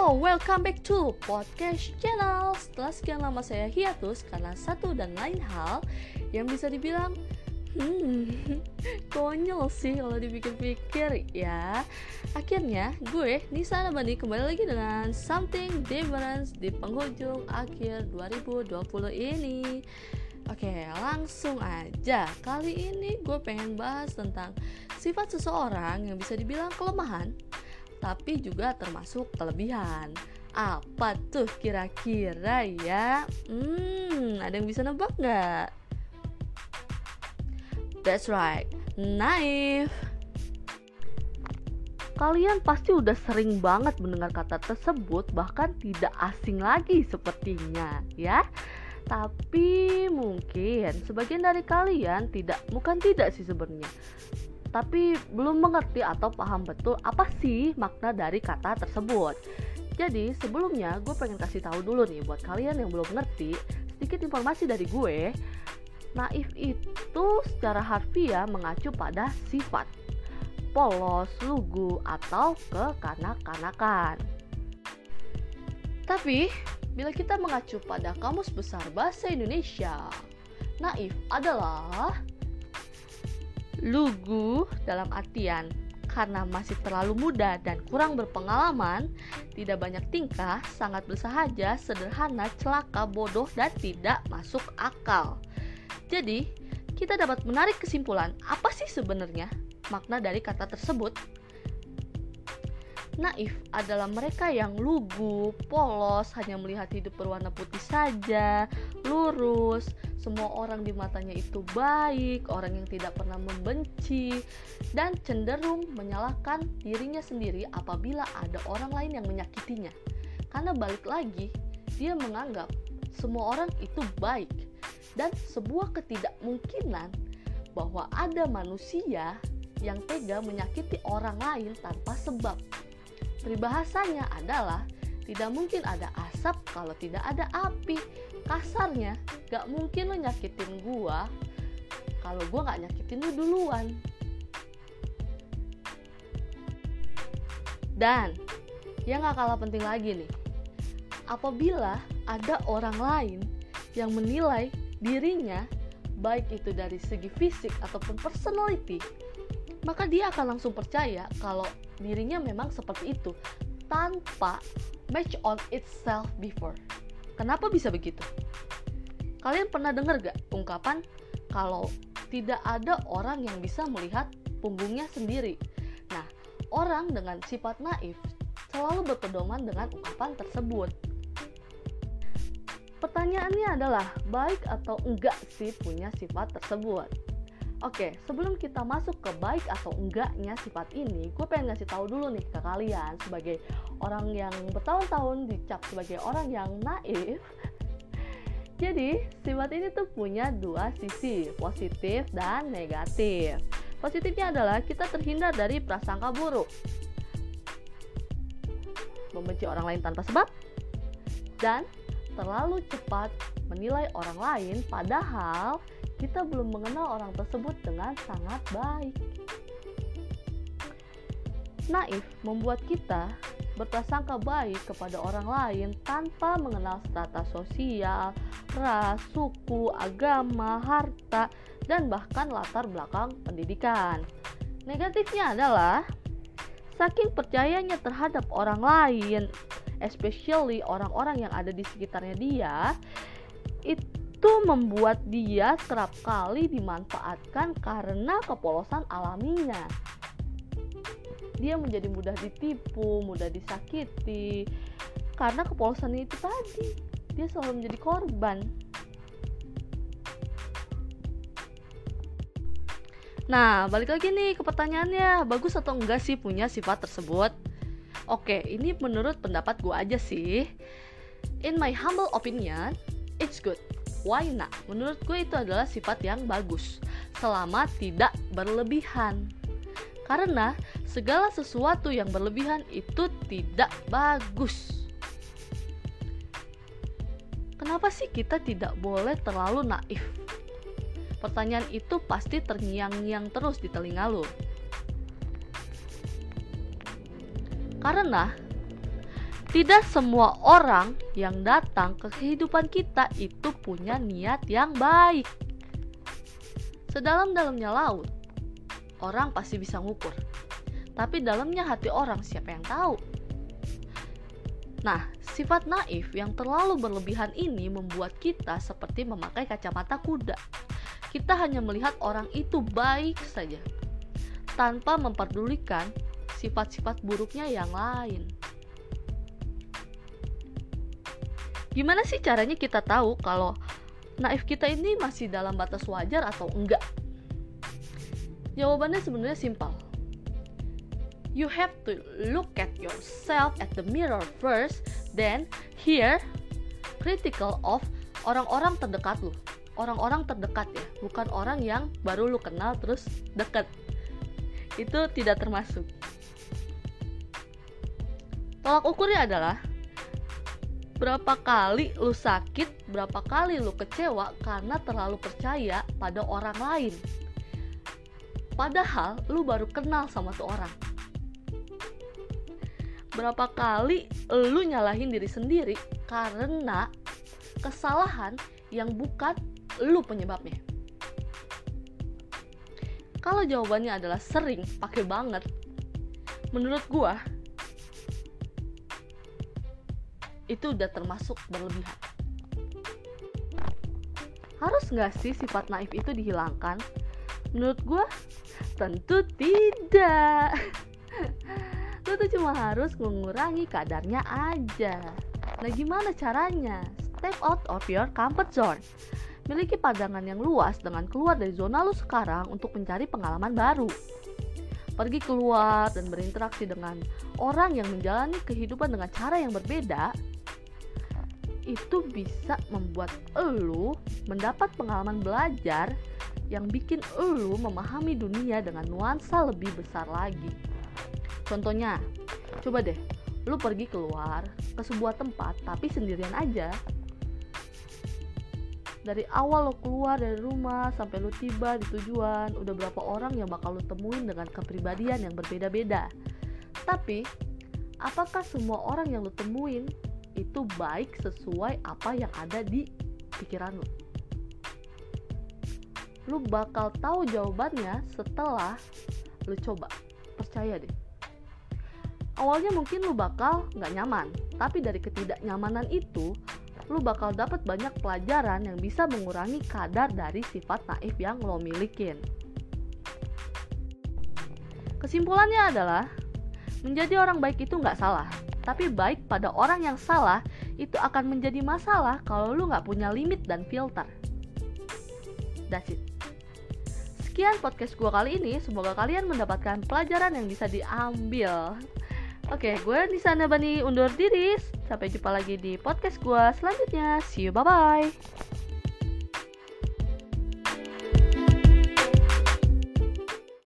Welcome back to podcast channel. Setelah sekian lama saya hiatus karena satu dan lain hal yang bisa dibilang hmm, konyol sih kalau dipikir-pikir ya. Akhirnya gue Nisa Nabani kembali lagi dengan something different di penghujung akhir 2020 ini. Oke, langsung aja. Kali ini gue pengen bahas tentang sifat seseorang yang bisa dibilang kelemahan tapi juga termasuk kelebihan. Apa tuh kira-kira ya? Hmm, ada yang bisa nebak nggak? That's right, naif. Kalian pasti udah sering banget mendengar kata tersebut, bahkan tidak asing lagi sepertinya, ya. Tapi mungkin sebagian dari kalian tidak, bukan tidak sih sebenarnya tapi belum mengerti atau paham betul apa sih makna dari kata tersebut. Jadi sebelumnya gue pengen kasih tahu dulu nih buat kalian yang belum ngerti sedikit informasi dari gue. Naif itu secara harfiah mengacu pada sifat polos, lugu, atau kekanak-kanakan. Tapi bila kita mengacu pada kamus besar bahasa Indonesia, naif adalah lugu dalam artian karena masih terlalu muda dan kurang berpengalaman, tidak banyak tingkah, sangat bersahaja, sederhana, celaka, bodoh, dan tidak masuk akal. Jadi, kita dapat menarik kesimpulan apa sih sebenarnya makna dari kata tersebut? Naif adalah mereka yang lugu, polos, hanya melihat hidup berwarna putih saja, lurus, semua orang di matanya itu baik, orang yang tidak pernah membenci, dan cenderung menyalahkan dirinya sendiri apabila ada orang lain yang menyakitinya. Karena balik lagi, dia menganggap semua orang itu baik, dan sebuah ketidakmungkinan bahwa ada manusia yang tega menyakiti orang lain tanpa sebab. Peribahasanya adalah tidak mungkin ada asap kalau tidak ada api. Kasarnya, gak mungkin lo nyakitin gua kalau gua gak nyakitin lo duluan. Dan yang gak kalah penting lagi nih, apabila ada orang lain yang menilai dirinya baik itu dari segi fisik ataupun personality, maka dia akan langsung percaya kalau dirinya memang seperti itu tanpa match on itself before. Kenapa bisa begitu? Kalian pernah dengar gak ungkapan kalau tidak ada orang yang bisa melihat punggungnya sendiri? Nah, orang dengan sifat naif selalu berpedoman dengan ungkapan tersebut. Pertanyaannya adalah, baik atau enggak sih punya sifat tersebut? Oke, sebelum kita masuk ke baik atau enggaknya sifat ini, gue pengen ngasih tahu dulu nih ke kalian sebagai orang yang bertahun-tahun dicap sebagai orang yang naif. Jadi, sifat ini tuh punya dua sisi, positif dan negatif. Positifnya adalah kita terhindar dari prasangka buruk. Membenci orang lain tanpa sebab dan terlalu cepat menilai orang lain padahal kita belum mengenal orang tersebut dengan sangat baik. Naif membuat kita berprasangka baik kepada orang lain tanpa mengenal strata sosial, ras, suku, agama, harta, dan bahkan latar belakang pendidikan. Negatifnya adalah saking percayanya terhadap orang lain, especially orang-orang yang ada di sekitarnya dia, itu itu membuat dia kerap kali dimanfaatkan karena kepolosan alaminya. Dia menjadi mudah ditipu, mudah disakiti karena kepolosan itu tadi. Dia selalu menjadi korban. Nah, balik lagi nih ke pertanyaannya, bagus atau enggak sih punya sifat tersebut? Oke, ini menurut pendapat gue aja sih. In my humble opinion, it's good why not? Menurut gue itu adalah sifat yang bagus selama tidak berlebihan. Karena segala sesuatu yang berlebihan itu tidak bagus. Kenapa sih kita tidak boleh terlalu naif? Pertanyaan itu pasti terngiang-ngiang terus di telinga lo. Karena Tidak semua orang yang datang ke kehidupan kita itu punya niat yang baik. Sedalam-dalamnya laut, orang pasti bisa ngukur. Tapi dalamnya hati orang siapa yang tahu? Nah, sifat naif yang terlalu berlebihan ini membuat kita seperti memakai kacamata kuda. Kita hanya melihat orang itu baik saja, tanpa memperdulikan sifat-sifat buruknya yang lain. Gimana sih caranya kita tahu kalau naif kita ini masih dalam batas wajar atau enggak? Jawabannya sebenarnya simpel. You have to look at yourself at the mirror first, then hear critical of orang-orang terdekat lu. Orang-orang terdekat ya, bukan orang yang baru lu kenal terus dekat. Itu tidak termasuk. Tolak ukurnya adalah berapa kali lu sakit, berapa kali lu kecewa karena terlalu percaya pada orang lain. Padahal lu baru kenal sama tuh orang. Berapa kali lu nyalahin diri sendiri karena kesalahan yang bukan lu penyebabnya. Kalau jawabannya adalah sering, pakai banget. Menurut gua, itu udah termasuk berlebihan. Harus nggak sih sifat naif itu dihilangkan? Menurut gue, tentu tidak. Lo tuh cuma harus mengurangi kadarnya aja. Nah gimana caranya? Step out of your comfort zone. Miliki pandangan yang luas dengan keluar dari zona lo sekarang untuk mencari pengalaman baru. Pergi keluar dan berinteraksi dengan orang yang menjalani kehidupan dengan cara yang berbeda itu bisa membuat elu mendapat pengalaman belajar yang bikin elu memahami dunia dengan nuansa lebih besar lagi. Contohnya, coba deh, lu pergi keluar ke sebuah tempat tapi sendirian aja. Dari awal lo keluar dari rumah sampai lu tiba di tujuan, udah berapa orang yang bakal lu temuin dengan kepribadian yang berbeda-beda. Tapi, apakah semua orang yang lu temuin itu baik sesuai apa yang ada di pikiran lu. Lu bakal tahu jawabannya setelah lu coba. Percaya deh. Awalnya mungkin lu bakal nggak nyaman tapi dari ketidaknyamanan itu lu bakal dapat banyak pelajaran yang bisa mengurangi kadar dari sifat naif yang lo milikin. Kesimpulannya adalah menjadi orang baik itu nggak salah tapi baik pada orang yang salah itu akan menjadi masalah kalau lu nggak punya limit dan filter. That's it. Sekian podcast gue kali ini, semoga kalian mendapatkan pelajaran yang bisa diambil. Oke, gue Nisa Nabani undur diri. Sampai jumpa lagi di podcast gue selanjutnya. See you, bye-bye.